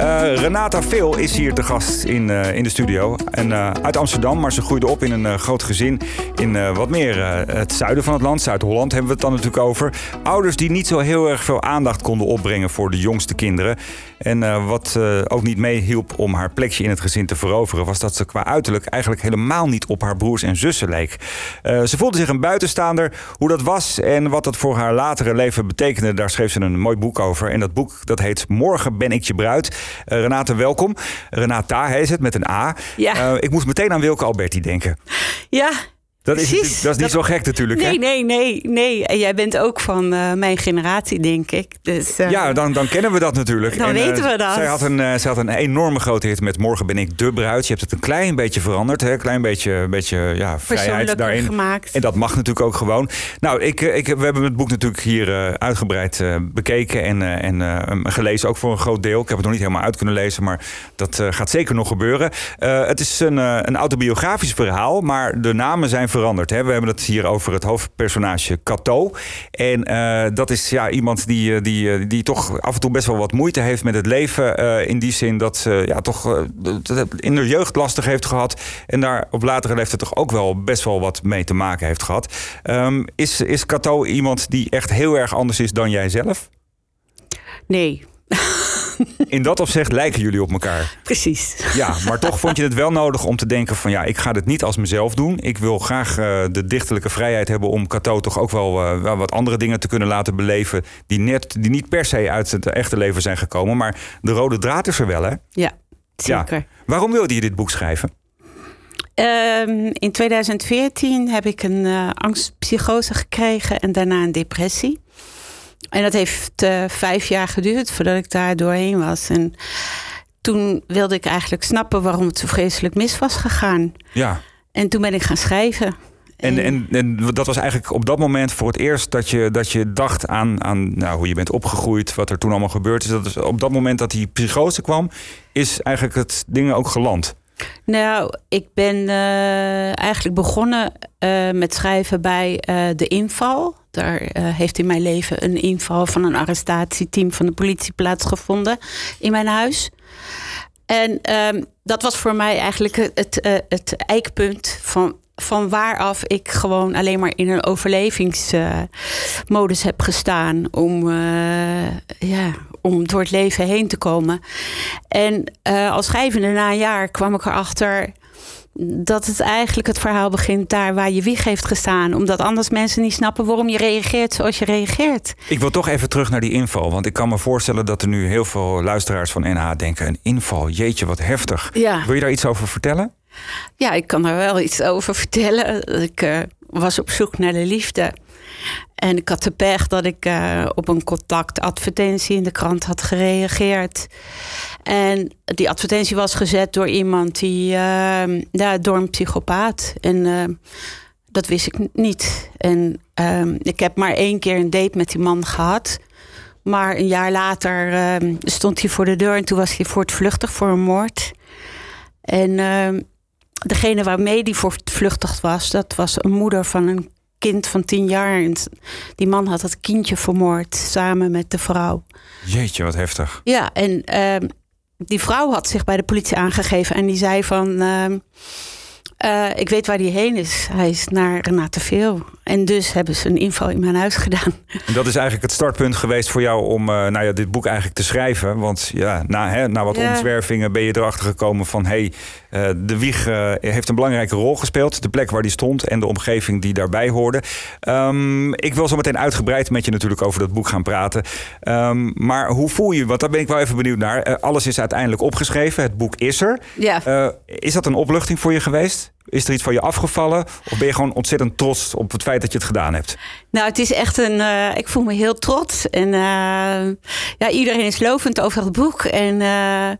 Renata Veel is hier te gast in, uh, in de studio. En, uh, uit Amsterdam, maar ze groeide op in een groot gezin in wat meer het zuiden van het land. Zuid-Holland hebben we het dan natuurlijk over. Ouders die niet zo heel erg veel aandacht konden opbrengen voor de jongste kinderen. En wat ook niet meehielp om haar plekje in het gezin te veroveren... was dat ze qua uiterlijk eigenlijk helemaal niet op haar broers en zussen leek. ze voelde zich een buitenstaander. Hoe dat was en wat dat voor haar latere leven betekende... daar schreef ze een mooi boek over. En dat boek dat heet Morgen ben ik je bruid... Uh, Renate, welkom. Renata heet het met een A. Ja. Uh, ik moest meteen aan Wilke Alberti denken. Ja, dat is, dat is niet zo gek natuurlijk. Nee, hè? nee, nee, nee. En jij bent ook van uh, mijn generatie, denk ik. Dus, uh, ja, dan, dan kennen we dat natuurlijk. Dan en, weten we dat. Zij had, een, zij had een enorme grote hit met Morgen ben ik de bruid. Je hebt het een klein beetje veranderd. Een klein beetje, beetje ja, vrijheid daarin. gemaakt. En dat mag natuurlijk ook gewoon. Nou, ik, ik, we hebben het boek natuurlijk hier uitgebreid bekeken en, en gelezen. Ook voor een groot deel. Ik heb het nog niet helemaal uit kunnen lezen, maar dat gaat zeker nog gebeuren. het is een, een autobiografisch verhaal, maar de namen zijn veranderd. Hè? We hebben het hier over het hoofdpersonage Cato. En uh, dat is ja, iemand die, eh, die, eh, die toch af en toe best wel wat moeite heeft met het leven. In die zin dat ze ja, toch in de jeugd lastig heeft gehad. En daar op latere leeftijd toch ook wel best wel wat mee te maken heeft gehad. Um, is, is Cato iemand die echt heel erg anders is dan jij zelf? Nee. In dat opzicht lijken jullie op elkaar. Precies. Ja, maar toch vond je het wel nodig om te denken van ja, ik ga dit niet als mezelf doen. Ik wil graag uh, de dichterlijke vrijheid hebben om Cato toch ook wel, uh, wel, wat andere dingen te kunnen laten beleven. Die, net, die niet per se uit het echte leven zijn gekomen. Maar de rode draad is er wel hè? Ja, zeker. Ja. Waarom wilde je dit boek schrijven? Um, in 2014 heb ik een uh, angstpsychose gekregen en daarna een depressie. En dat heeft uh, vijf jaar geduurd voordat ik daar doorheen was. En toen wilde ik eigenlijk snappen waarom het zo vreselijk mis was gegaan. Ja. En toen ben ik gaan schrijven. En, en, en dat was eigenlijk op dat moment voor het eerst dat je, dat je dacht aan, aan nou, hoe je bent opgegroeid, wat er toen allemaal gebeurd is. Dat is op dat moment dat die psychose kwam, is eigenlijk het ding ook geland. Nou, ik ben uh, eigenlijk begonnen uh, met schrijven bij uh, de inval. Daar heeft in mijn leven een inval van een arrestatieteam van de politie plaatsgevonden in mijn huis. En ehm, dat was voor mij eigenlijk het, het eikpunt van, van waaraf ik gewoon alleen maar in een overlevingsmodus heb gestaan. Om, ja, om door het leven heen te komen. En uh, als schrijvende na een jaar kwam ik erachter dat het eigenlijk het verhaal begint daar waar je wieg heeft gestaan. Omdat anders mensen niet snappen waarom je reageert zoals je reageert. Ik wil toch even terug naar die inval. Want ik kan me voorstellen dat er nu heel veel luisteraars van NH denken... een inval, jeetje, wat heftig. Ja. Wil je daar iets over vertellen? Ja, ik kan er wel iets over vertellen. Ik uh, was op zoek naar de liefde. En ik had de pech dat ik uh, op een contactadvertentie in de krant had gereageerd. En die advertentie was gezet door iemand die, uh, ja, door een psychopaat. En uh, dat wist ik niet. En ehm, ik heb maar één keer een date met die man gehad. Maar een jaar later ehm, stond hij voor de deur en toen was hij voortvluchtig voor een moord. En degene waarmee die voortvluchtig was, dat was een moeder van een kind van tien jaar. En die man had dat kindje vermoord samen met de vrouw. Jeetje, wat heftig. Ja, en uh, die vrouw had zich bij de politie aangegeven en die zei van. Uh, uh, ik weet waar hij heen is. Hij is naar Renate Veel. En dus hebben ze een inval in mijn huis gedaan. En dat is eigenlijk het startpunt geweest voor jou om uh, nou ja, dit boek eigenlijk te schrijven. Want ja, na, hè, na wat ja. ontzwervingen ben je erachter gekomen van... hé, hey, uh, de wieg heeft een belangrijke rol gespeeld. De plek waar die stond en de omgeving die daarbij hoorde. Um, ik wil zo meteen uitgebreid met je natuurlijk over dat boek gaan praten. Um, maar hoe voel je, want daar ben ik wel even benieuwd naar. alles is uiteindelijk opgeschreven, het boek is er. Ja. is dat een opluchting voor je geweest? Is er iets van je afgevallen? Of ben je gewoon ontzettend trots op het feit dat je het gedaan hebt? Nou, het is echt een. Uh, ik voel me heel trots. En uh, ja, iedereen is lovend over het boek. En uh,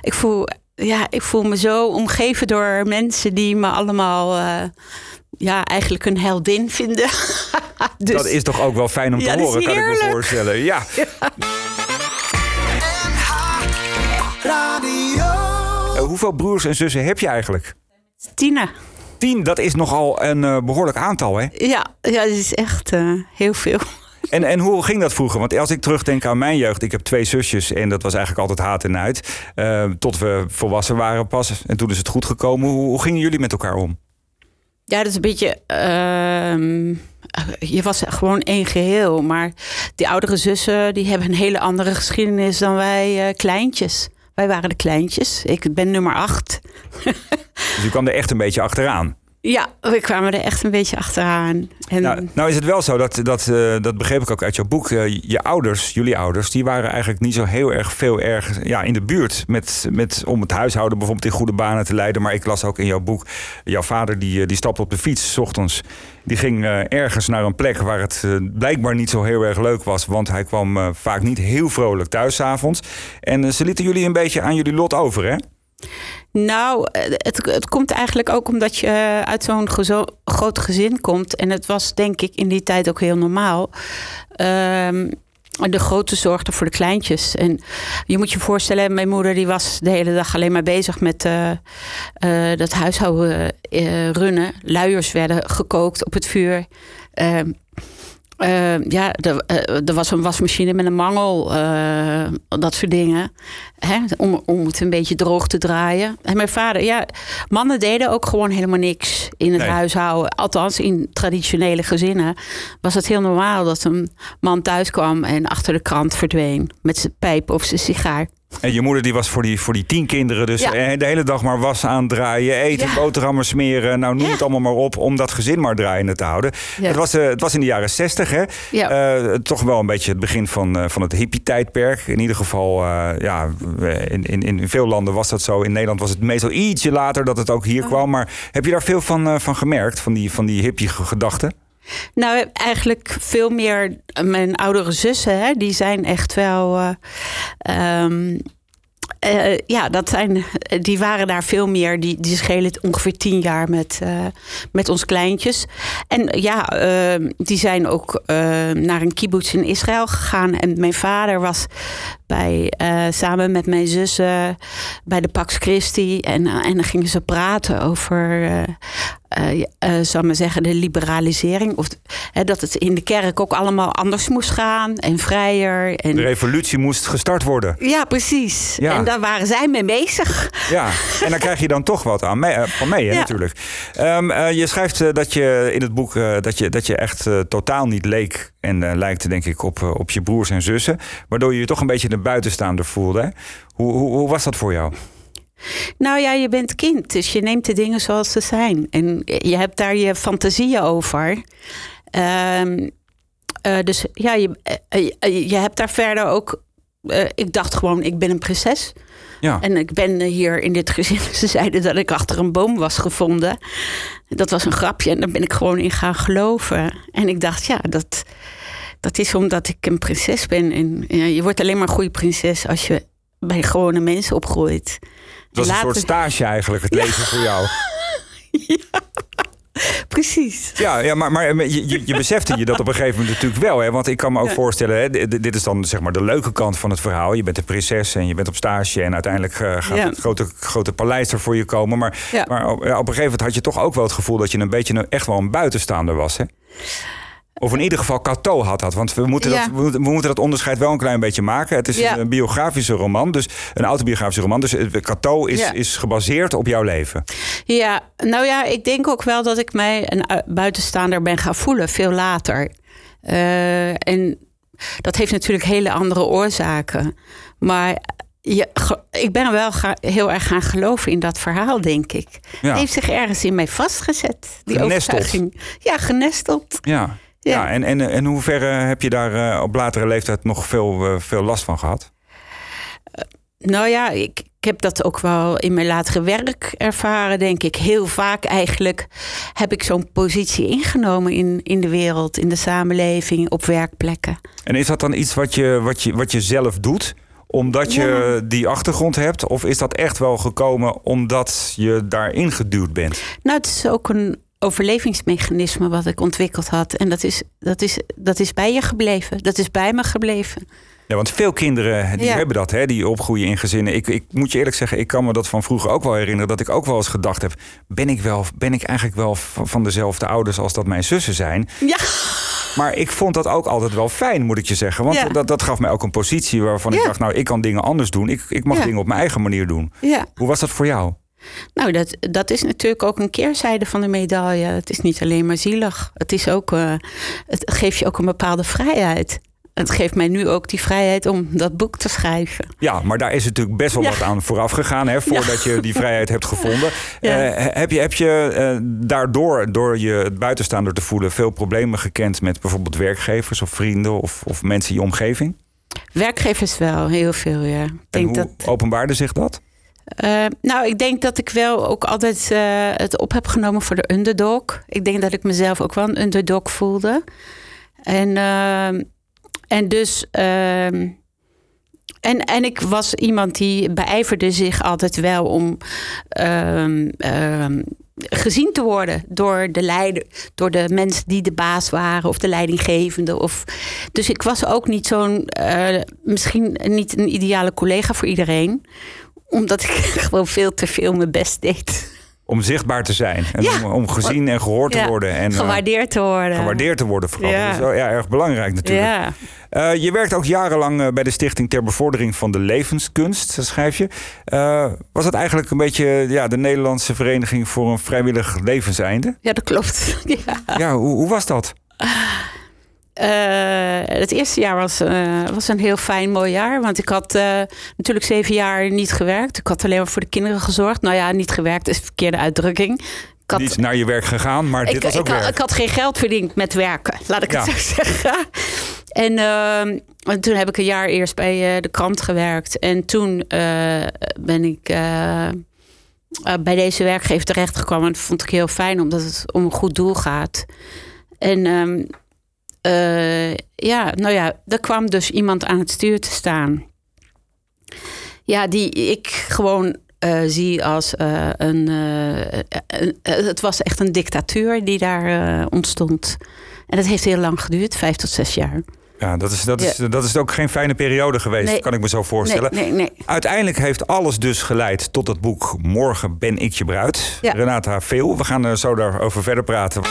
ik, voel, ja, ik voel me zo omgeven door mensen die me allemaal eh, ja, eigenlijk een heldin vinden. dus, dat is toch ook wel fijn om te horen, kan ik me voorstellen. Ja. ja. Eh, hoeveel broers en zussen heb je eigenlijk? Tien. 10, dat is nogal een eh, behoorlijk aantal, hè? Ja, ja dat is echt heel veel. En, en hoe ging dat vroeger? Want als ik terugdenk aan mijn jeugd, ik heb twee zusjes en dat was eigenlijk altijd haat en uit. Uh, tot we volwassen waren pas. En toen is het goed gekomen. Hoe, hoe gingen jullie met elkaar om? Ja, dat is een beetje. Uh, je was gewoon één geheel. Maar die oudere zussen die hebben een hele andere geschiedenis dan wij uh, kleintjes. Wij waren de kleintjes. Ik ben nummer acht. dus u kwam er echt een beetje achteraan? Ja, we kwamen er echt een beetje achteraan. Nou, nou, is het wel zo, dat, dat, uh, dat begreep ik ook uit jouw boek. Uh, je ouders, jullie ouders, die waren eigenlijk niet zo heel erg veel erg ja, in de buurt. Met, met, om het huishouden bijvoorbeeld in goede banen te leiden. Maar ik las ook in jouw boek, jouw vader die, die stapte op de fiets s ochtends. Die ging ergens naar een plek waar het blijkbaar niet zo heel erg leuk was. Want hij kwam vaak niet heel vrolijk thuis s avonds. En ze lieten jullie een beetje aan jullie lot over, hè? Nou, het, het komt eigenlijk ook omdat je uit zo'n groot gezin komt. En het was denk ik in die tijd ook heel normaal. Um, de grote zorgde voor de kleintjes. En je moet je voorstellen, mijn moeder die was de hele dag alleen maar bezig met uh, dat huishouden runnen. Luiers werden gekookt op het vuur. Ehm, uh, ja, er, uh, er, was een wasmachine met een mangel, uh, dat soort dingen. Hè? Om, om het een beetje droog te draaien. En mijn vader, ja, mannen deden ook gewoon helemaal niks in het nee. huishouden. Althans, in traditionele gezinnen was het heel normaal dat een man thuis kwam en achter de krant verdween met zijn pijp of zijn sigaar. En je moeder die was voor die, voor die tien kinderen dus ja. de hele dag maar was aandraaien, eten, ja. boterhammen smeren. Nou, noem ja. het allemaal maar op om dat gezin maar draaiende te houden. Het, was, uh, het was in de jaren zestig, hè? Uh, toch wel een beetje het begin van, uh, van het hippie-tijdperk. In ieder geval, ja, in, in, in veel landen was dat zo. In Nederland was het meestal ietsje later dat het ook hier oh. kwam. Maar heb je daar veel van, van gemerkt, van die, van die hippie-gedachten? Nou, eigenlijk veel meer mijn oudere zussen, hè, die zijn echt wel. Uh, um, uh, ja, dat zijn, die waren daar veel meer. Die, die schelen ongeveer tien jaar met, uh, met ons kleintjes. En ja, uh, die zijn ook naar een kibbutz in Israël gegaan. En mijn vader was bij, samen met mijn zussen bij de Pax Christi. En, en dan gingen ze praten over uh, uh, zal maar zeggen, de liberalisering. Of dat het in de kerk ook allemaal anders moest gaan en vrijer. En... De revolutie moest gestart worden. Ja, precies. Ja. En daar waren zij mee bezig. Ja, en daar krijg je dan toch wat aan mee, uh, van mee, hè, ja. natuurlijk. Um, je schrijft dat je in het boek dat, je, dat je echt totaal niet leek en lijkt, denk ik, op, op je broers en zussen. Waardoor je je toch een beetje de buitenstaander voelde. Hoe, hoe, hoe was dat voor jou? Nou ja, je bent kind, dus je neemt de dingen zoals ze zijn. En je hebt daar je fantasieën over. Um, uh, dus ja, je, uh, je hebt daar verder ook. Uh, ik dacht gewoon, ik ben een prinses. Ja. En ik ben hier in dit gezin. Ze zeiden dat ik achter een boom was gevonden. Dat was een grapje en daar ben ik gewoon in gaan geloven. En ik dacht, ja, dat, dat is omdat ik een prinses ben. En ja, je wordt alleen maar een goede prinses als je bij gewone mensen opgroeit. Was Later... een soort stage eigenlijk, het ja. leven voor jou. ja. Precies. Ja, ja maar, maar je, je besefte je dat op een gegeven moment natuurlijk wel. Hè? Want ik kan me ook ja. voorstellen, hè, dit, dit, is dan zeg maar de leuke kant van het verhaal. Je bent een prinses en je bent op stage en uiteindelijk uh, gaat ja. het grote, grote paleis er voor je komen. Maar, ja. maar op, op, een gegeven moment had je toch ook wel het gevoel dat je een beetje een, echt wel een buitenstaander was. Hè? Of in ieder geval Cato had dat. Want we moeten, ja. dat, we moeten dat onderscheid wel een klein beetje maken. Het is ja. een biografische roman, dus een autobiografische roman. Dus Cato is, ja. is gebaseerd op jouw leven. Ja, nou ja, ik denk ook wel dat ik mij een buitenstaander ben gaan voelen, veel later. Uh, en dat heeft natuurlijk hele andere oorzaken. Maar je, ik ben wel ga, heel erg gaan geloven in dat verhaal, denk ik. Ja. Het heeft zich ergens in mij vastgezet. Die genesteld. overtuiging. Ja, genesteld. Ja. Ja, ja en, en, en hoeverre heb je daar uh, op latere leeftijd nog veel, uh, veel last van gehad? Uh, nou ja, ik, ik heb dat ook wel in mijn latere werk ervaren, denk ik. Heel vaak eigenlijk heb ik zo'n positie ingenomen in, in de wereld, in de samenleving, op werkplekken. En is dat dan iets wat je, wat je, wat je zelf doet? Omdat je ja. die achtergrond hebt? Of is dat echt wel gekomen omdat je daarin geduwd bent? Nou, het is ook een overlevingsmechanisme wat ik ontwikkeld had. En dat is, dat is, dat is bij je gebleven. Dat is bij me gebleven. Ja, want veel kinderen die Ja. hebben dat, hè, die opgroeien in gezinnen. Ik, ik moet je eerlijk zeggen, ik kan me dat van vroeger ook wel herinneren. Dat ik ook wel eens gedacht heb: ben ik, wel, ben ik eigenlijk wel van dezelfde ouders als dat mijn zussen zijn? Ja, Maar ik vond dat ook altijd wel fijn, moet ik je zeggen. Want Ja. dat, dat gaf mij ook een positie waarvan ik dacht: nou, ik kan dingen anders doen. Ik, ik mag dingen op mijn eigen manier doen. ja. Hoe was dat voor jou? Nou, dat, dat is natuurlijk ook een keerzijde van de medaille. Het is niet alleen maar zielig. Het, is ook, eh, het geeft je ook een bepaalde vrijheid. Het geeft mij nu ook die vrijheid om dat boek te schrijven. Ja, maar daar is natuurlijk best wel Ja. wat aan vooraf gegaan, hè, voordat je die vrijheid hebt gevonden. Ja. Eh, heb je, heb je eh, daardoor, door je het buitenstaander te voelen, veel problemen gekend met bijvoorbeeld werkgevers of vrienden of, of mensen in je omgeving? Werkgevers wel, heel veel, ja. Ik En denk hoe dat, openbaarde zich dat? Eh, nou, ik denk dat ik wel ook altijd eh, het op heb genomen voor de underdog. Ik denk dat ik mezelf ook wel een underdog voelde. En, ehm, en dus. ehm, en, en ik was iemand die beijverde zich altijd wel om ehm, ehm, gezien te worden door de leider, door de mensen die de baas waren of de leidinggevende. Of, dus ik was ook niet zo'n, eh, misschien niet een ideale collega voor iedereen, omdat ik gewoon veel te veel mijn best deed. Om zichtbaar te zijn en Ja. om, om gezien en gehoord te worden. En eh, Gewaardeerd te worden. gewaardeerd te worden vooral. Ja. Dat is wel ja, erg belangrijk natuurlijk. Eh, je werkt ook jarenlang eh, bij de Stichting ter Bevordering van de Levenskunst, dat schrijf je. Was dat eigenlijk een beetje ja, de Nederlandse Vereniging voor een Vrijwillig Levenseinde? ja, dat klopt. Ja. Ja, hoe, hoe was dat? Eh, het eerste jaar was, eh, was een heel fijn, mooi jaar. Want ik had eh, natuurlijk zeven jaar niet gewerkt. Ik had alleen maar voor de kinderen gezorgd. Nou ja, niet gewerkt is een verkeerde uitdrukking. Ik had, Niet naar je werk gegaan, maar dit ik, was ook ik, had, werk. ik had geen geld verdiend met werken, laat ik Ja. het zo zeggen. En, ehm, en toen heb ik een jaar eerst bij de krant gewerkt. En toen ben ik bij deze werkgever terechtgekomen. En dat vond ik heel fijn, omdat het om een goed doel gaat. En eh, ja, nou ja, er kwam dus iemand aan het stuur te staan. Ja, die ik gewoon eh, zie als eh, een, een- Het was echt een dictatuur die daar ontstond. En dat heeft heel lang geduurd, vijf tot zes jaar. Ja, dat is, dat, is, dat is ook geen fijne periode geweest, Nee. kan ik me zo voorstellen. Nee, nee, nee. Uiteindelijk heeft alles dus geleid tot het boek Morgen ben ik je bruid. Ja. Renata Veel. We gaan er zo daarover verder praten.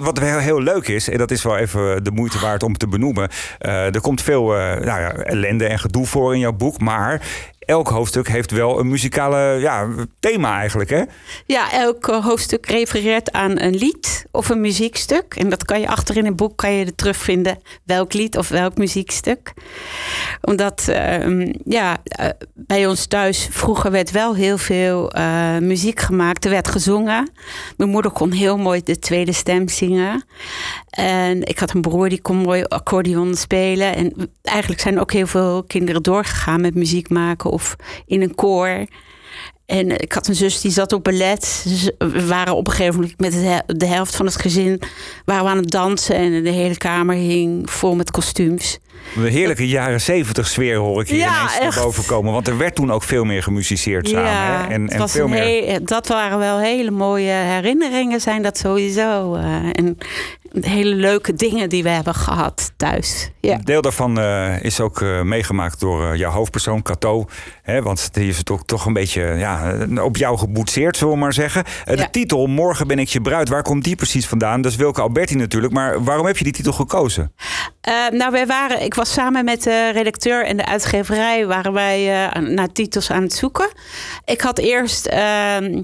Wat, wel heel leuk is, en dat is wel even de moeite waard om te benoemen. eh, er komt veel eh, nou ja, ellende en gedoe voor in jouw boek. Maar elk hoofdstuk heeft wel een muzikale ja, thema eigenlijk. Hè? Ja, elk eh, hoofdstuk refereert aan een lied of een muziekstuk. En dat kan je achter in het boek kan je er terugvinden. Welk lied of welk muziekstuk. Omdat ehm, ja, eh, bij ons thuis vroeger werd wel heel veel eh, muziek gemaakt. Er werd gezongen. Mijn moeder kon heel mooi de tweede stem zingen. En ik had een broer die kon mooi accordeon spelen. En eigenlijk zijn ook heel veel kinderen doorgegaan met muziek maken of in een koor. En ik had een zus die zat op ballet. Dus we waren op een gegeven moment met he- de helft van het gezin waren we aan het dansen. En de hele kamer hing vol met kostuums. Een heerlijke jaren zeventig sfeer hoor ik hier Ja, ineens naar boven komen. Want er werd toen ook veel meer gemusiceerd samen. Hè? En, en veel meer... dat waren wel hele mooie herinneringen, zijn dat sowieso. eh, en hele leuke dingen die we hebben gehad thuis. Ja. Een deel daarvan eh, is ook eh, meegemaakt door eh, jouw hoofdpersoon, Cato. Hè, want die is het ook toch een beetje ja, op jou geboetseerd, zullen we maar zeggen. De Ja. titel Morgen ben ik je bruid, waar komt die precies vandaan? Dat is Wilke Alberti natuurlijk. Maar waarom heb je die titel gekozen? Nou, wij waren, ik was samen met de redacteur en de uitgeverij waren wij naar titels aan het zoeken. Ik had eerst ehm,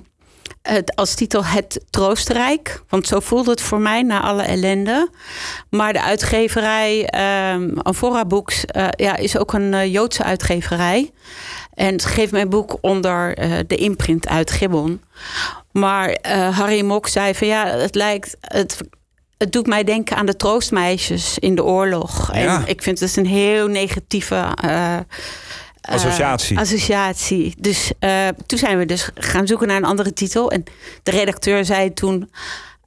het, als titel Het Troostrijk, want zo voelde het voor mij na alle ellende. Maar de uitgeverij ehm Amphora Books eh, ja, is ook een eh, Joodse uitgeverij. En ze geeft mijn boek onder eh, de imprint uit Gibbon. Maar Harry Mok zei van ja, het lijkt. Het, het doet mij denken aan de troostmeisjes in de oorlog. Ja. En ik vind het een heel negatieve. Eh, Associatie. associatie. Dus eh, toen zijn we dus gaan zoeken naar een andere titel. En de redacteur zei toen.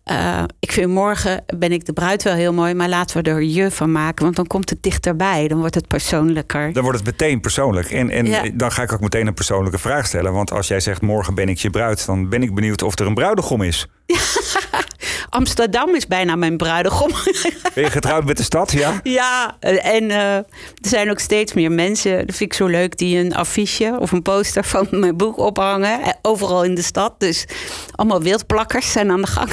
eh, ik vind morgen ben ik de bruid wel heel mooi, maar laten we er je van maken, want dan komt het dichterbij, dan wordt het persoonlijker. Dan wordt het meteen persoonlijk. En, en Ja. dan ga ik ook meteen een persoonlijke vraag stellen. Want als jij zegt morgen ben ik je bruid, dan ben ik benieuwd of er een bruidegom is. Amsterdam is bijna mijn bruidegom. Ben je getrouwd met de stad, ja? Ja, en uh, er zijn ook steeds meer mensen, dat vind ik zo leuk, die een affiche of een poster van mijn boek ophangen. Eh, overal in de stad. Dus allemaal wildplakkers zijn aan de gang.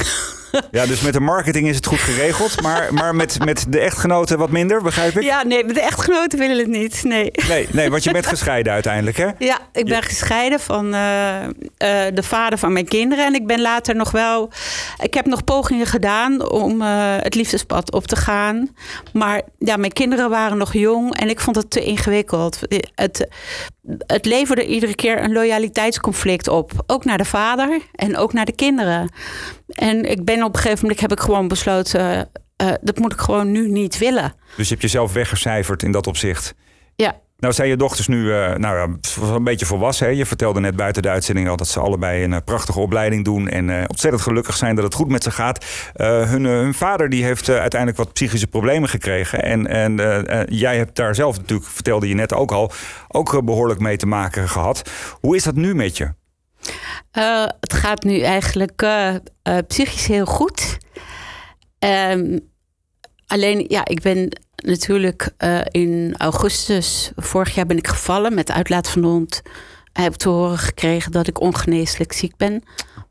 Ja, dus met de marketing is het goed geregeld. Maar, maar met, met de echtgenoten wat minder, begrijp ik? Ja, nee, met de echtgenoten willen het niet. Nee. Nee, nee want je bent gescheiden uiteindelijk, hè? Ja, ik ben gescheiden van uh, uh, de vader van mijn kinderen. En ik ben later nog wel. Ik heb nog pogingen gedaan om uh, het liefdespad op te gaan. Maar ja, mijn kinderen waren nog jong en ik vond het te ingewikkeld. Het, het leverde iedere keer een loyaliteitsconflict op. Ook naar de vader en ook naar de kinderen. En ik ben op een gegeven moment heb ik gewoon besloten. Uh, dat moet ik gewoon nu niet willen. Dus je hebt jezelf weggecijferd in dat opzicht. Ja. Nou zijn je dochters nu uh, nou, een beetje volwassen. Hè? Je vertelde net buiten de uitzending al dat ze allebei een uh, prachtige opleiding doen. En uh, ontzettend gelukkig zijn dat het goed met ze gaat. Hun, hun, vader die heeft uiteindelijk wat psychische problemen gekregen. En, en jij hebt daar zelf natuurlijk, vertelde je net ook al, ook behoorlijk mee te maken gehad. Hoe is dat nu met je? Het gaat nu eigenlijk psychisch heel goed. Um, alleen, ja, ik ben natuurlijk in augustus vorig jaar ben ik gevallen met uitlaat van de hond. Ik heb te horen gekregen dat ik ongeneeslijk ziek ben.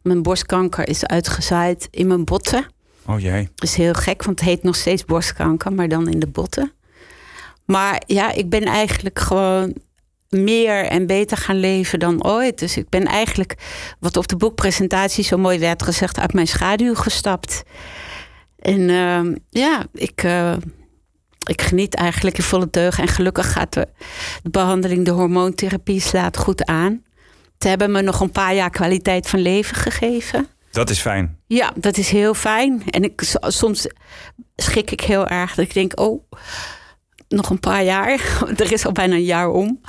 Mijn borstkanker is uitgezaaid in mijn botten. Oh jee. Dat is heel gek, want het heet nog steeds borstkanker, maar dan in de botten. Maar ja, ik ben eigenlijk gewoon meer en beter gaan leven dan ooit. Dus ik ben eigenlijk, wat op de boekpresentatie zo mooi werd gezegd, uit mijn schaduw gestapt. En uh, ja, ik, uh, ik geniet eigenlijk in volle teug. En gelukkig gaat de, de behandeling, de hormoontherapie, slaat goed aan. Ze hebben me nog een paar jaar kwaliteit van leven gegeven. Dat is fijn. Ja, dat is heel fijn. En ik, soms schik ik heel erg. Dat ik denk, oh, nog een paar jaar. er is al bijna een jaar om.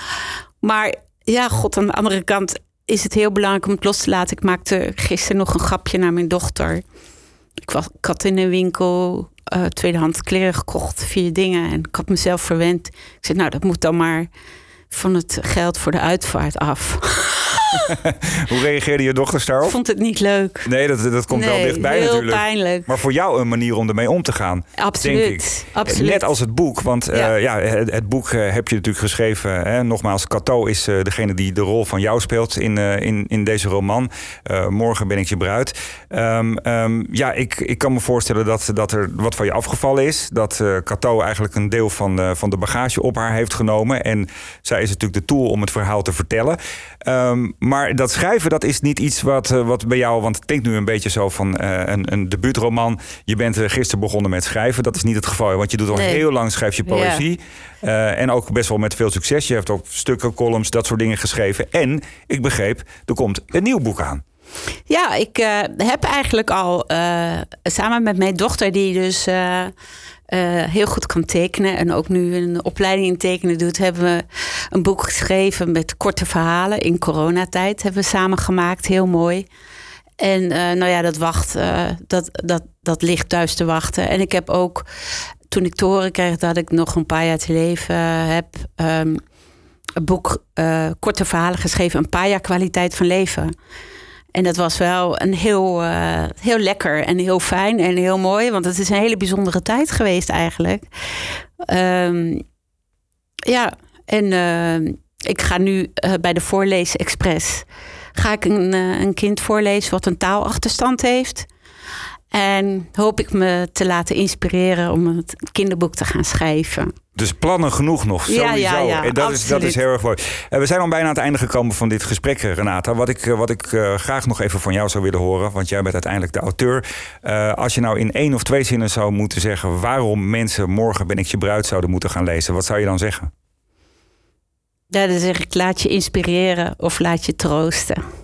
Maar ja, god, aan de andere kant is het heel belangrijk om het los te laten. Ik maakte gisteren nog een grapje naar mijn dochter. Ik, was, ik had in een winkel uh, tweedehands kleren gekocht, vier dingen. En ik had mezelf verwend. Ik zei, nou, dat moet dan maar van het geld voor de uitvaart af. Hoe reageerde je dochters daarop? Ik vond het niet leuk. Nee, dat, dat komt wel dichtbij heel natuurlijk. pijnlijk. Maar voor jou een manier om ermee om te gaan. Absoluut. Denk ik. Absoluut. Net als het boek. Want ja. Uh, ja het, het, boek uh, heb je natuurlijk geschreven. Hè? Nogmaals, Cato is uh, degene die de rol van jou speelt in, in, in deze roman. Morgen ben ik je bruid. Um, um, ja, ik, ik kan me voorstellen dat, dat er wat van je afgevallen is. Dat Cato eigenlijk een deel van, van de bagage op haar heeft genomen. En zij is natuurlijk de tool om het verhaal te vertellen. Um, maar dat schrijven, dat is niet iets wat, uh, wat bij jou... want het klinkt nu een beetje zo van uh, een, een debuutroman. Je bent uh, gisteren begonnen met schrijven. Dat is niet het geval, want je doet al nee. heel lang schrijf je poëzie. Ja. en ook best wel met veel succes. Je hebt ook stukken, columns, dat soort dingen geschreven. En, ik begreep, er komt een nieuw boek aan. Ja, ik heb eigenlijk al samen met mijn dochter... die dus... Uh, heel goed kan tekenen en ook nu een opleiding in tekenen doet, hebben we een boek geschreven met korte verhalen in coronatijd. Hebben we samen gemaakt, heel mooi. En uh, nou ja, dat wacht, uh, dat, dat, dat ligt thuis te wachten. En ik heb ook, toen ik te horen kreeg dat ik nog een paar jaar te leven heb, um, een boek korte verhalen geschreven, een paar jaar kwaliteit van leven. En dat was wel een heel, uh, heel lekker en heel fijn en heel mooi. Want het is een hele bijzondere tijd geweest eigenlijk. Um, ja, en uh, ik ga nu uh, bij de Voorlees Express... ga ik een, een kind voorlezen wat een taalachterstand heeft... En hoop ik me te laten inspireren om het kinderboek te gaan schrijven. Dus plannen genoeg nog, sowieso. Ja, ja, ja, en dat is, dat is heel erg mooi. Uh, we zijn al bijna aan het einde gekomen van dit gesprek, Renata. Wat ik, uh, wat ik uh, graag nog even van jou zou willen horen, want jij bent uiteindelijk de auteur. als je nou in één of twee zinnen zou moeten zeggen waarom mensen morgen ben ik je bruid zouden moeten gaan lezen, wat zou je dan zeggen? Ja, dan zeg ik laat je inspireren of laat je troosten.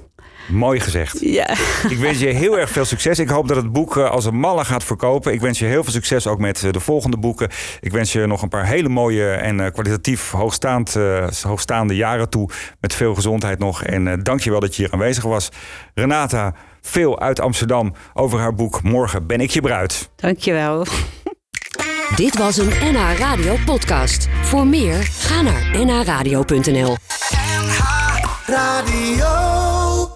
Mooi gezegd. Ja. Ik wens je heel erg veel succes. Ik hoop dat het boek als een malle gaat verkopen. Ik wens je heel veel succes ook met de volgende boeken. Ik wens je nog een paar hele mooie en kwalitatief hoogstaand, hoogstaande jaren toe. Met veel gezondheid nog. En dank je wel dat je hier aanwezig was. Renata, veel uit Amsterdam over haar boek Morgen ben ik je bruid. Dank je wel. Dit was een NH Radio podcast. Voor meer, ga naar nhradio.nl NH Radio